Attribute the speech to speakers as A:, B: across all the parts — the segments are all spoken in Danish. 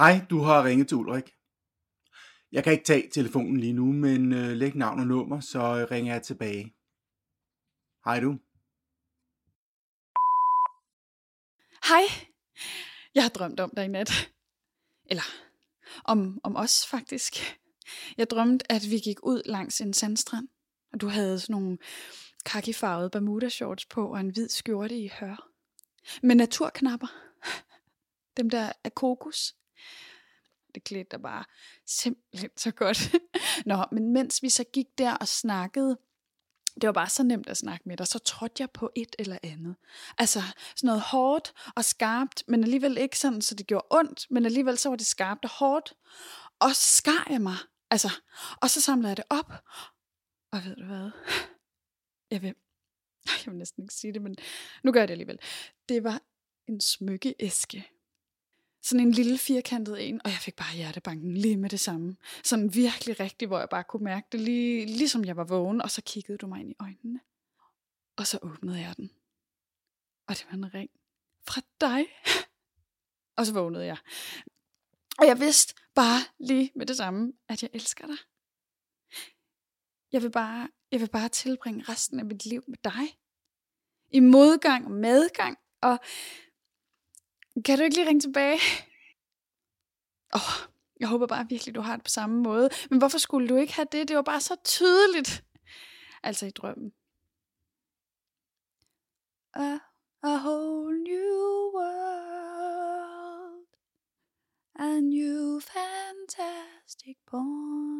A: Hej, du har ringet til Ulrik. Jeg kan ikke tage telefonen lige nu, men øh, læg navn og nummer, så øh, ringer jeg tilbage. Hej du.
B: Hej. Jeg har drømt om dig i nat. Eller om, om os faktisk. Jeg drømte, at vi gik ud langs en sandstrand, og du havde sådan nogle kakifarvede Bermuda shorts på og en hvid skjorte i hør. Med naturknapper. Dem der er kokos. Det klædte der bare simpelthen så godt. Nå, men mens vi så gik der og snakkede, det var bare så nemt at snakke med dig, så trådte jeg på et eller andet. Altså sådan noget hårdt og skarpt, men alligevel ikke sådan, så det gjorde ondt, men alligevel så var det skarpt og hårdt. Og så skar jeg mig, altså, og så samlede jeg det op. Og ved du hvad? Jeg vil, jeg vil næsten ikke sige det, men nu gør jeg det alligevel. Det var en smykkeæske. Sådan en lille firkantet en, og jeg fik bare hjertebanken lige med det samme. Sådan virkelig rigtigt, hvor jeg bare kunne mærke det, lige, ligesom jeg var vågen, og så kiggede du mig ind i øjnene. Og så åbnede jeg den. Og det var en ring fra dig. Og så vågnede jeg. Og jeg vidste bare lige med det samme, at jeg elsker dig. Jeg vil bare, jeg vil bare tilbringe resten af mit liv med dig. I modgang og medgang. Og kan du ikke lige ringe tilbage? Åh, oh, jeg håber bare virkelig, du har det på samme måde. Men hvorfor skulle du ikke have det? Det var bare så tydeligt. Altså i drømmen. A, a whole new world. A new fantastic born.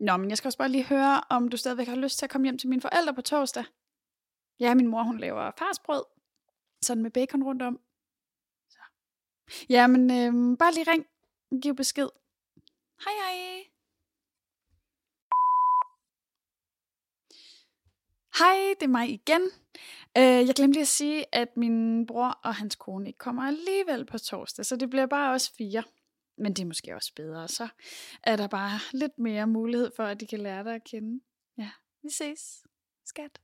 B: Nå, men jeg skal også bare lige høre, om du stadigvæk har lyst til at komme hjem til mine forældre på torsdag. Ja, min mor, hun laver farsbrød. Sådan med bacon rundt om. Så. Ja, men øh, bare lige ring. Giv besked. Hej hej. Hej, det er mig igen. Øh, jeg glemte lige at sige, at min bror og hans kone ikke kommer alligevel på torsdag, så det bliver bare også fire. Men det er måske også bedre, så er der bare lidt mere mulighed for, at de kan lære dig at kende. Ja, vi ses, skat.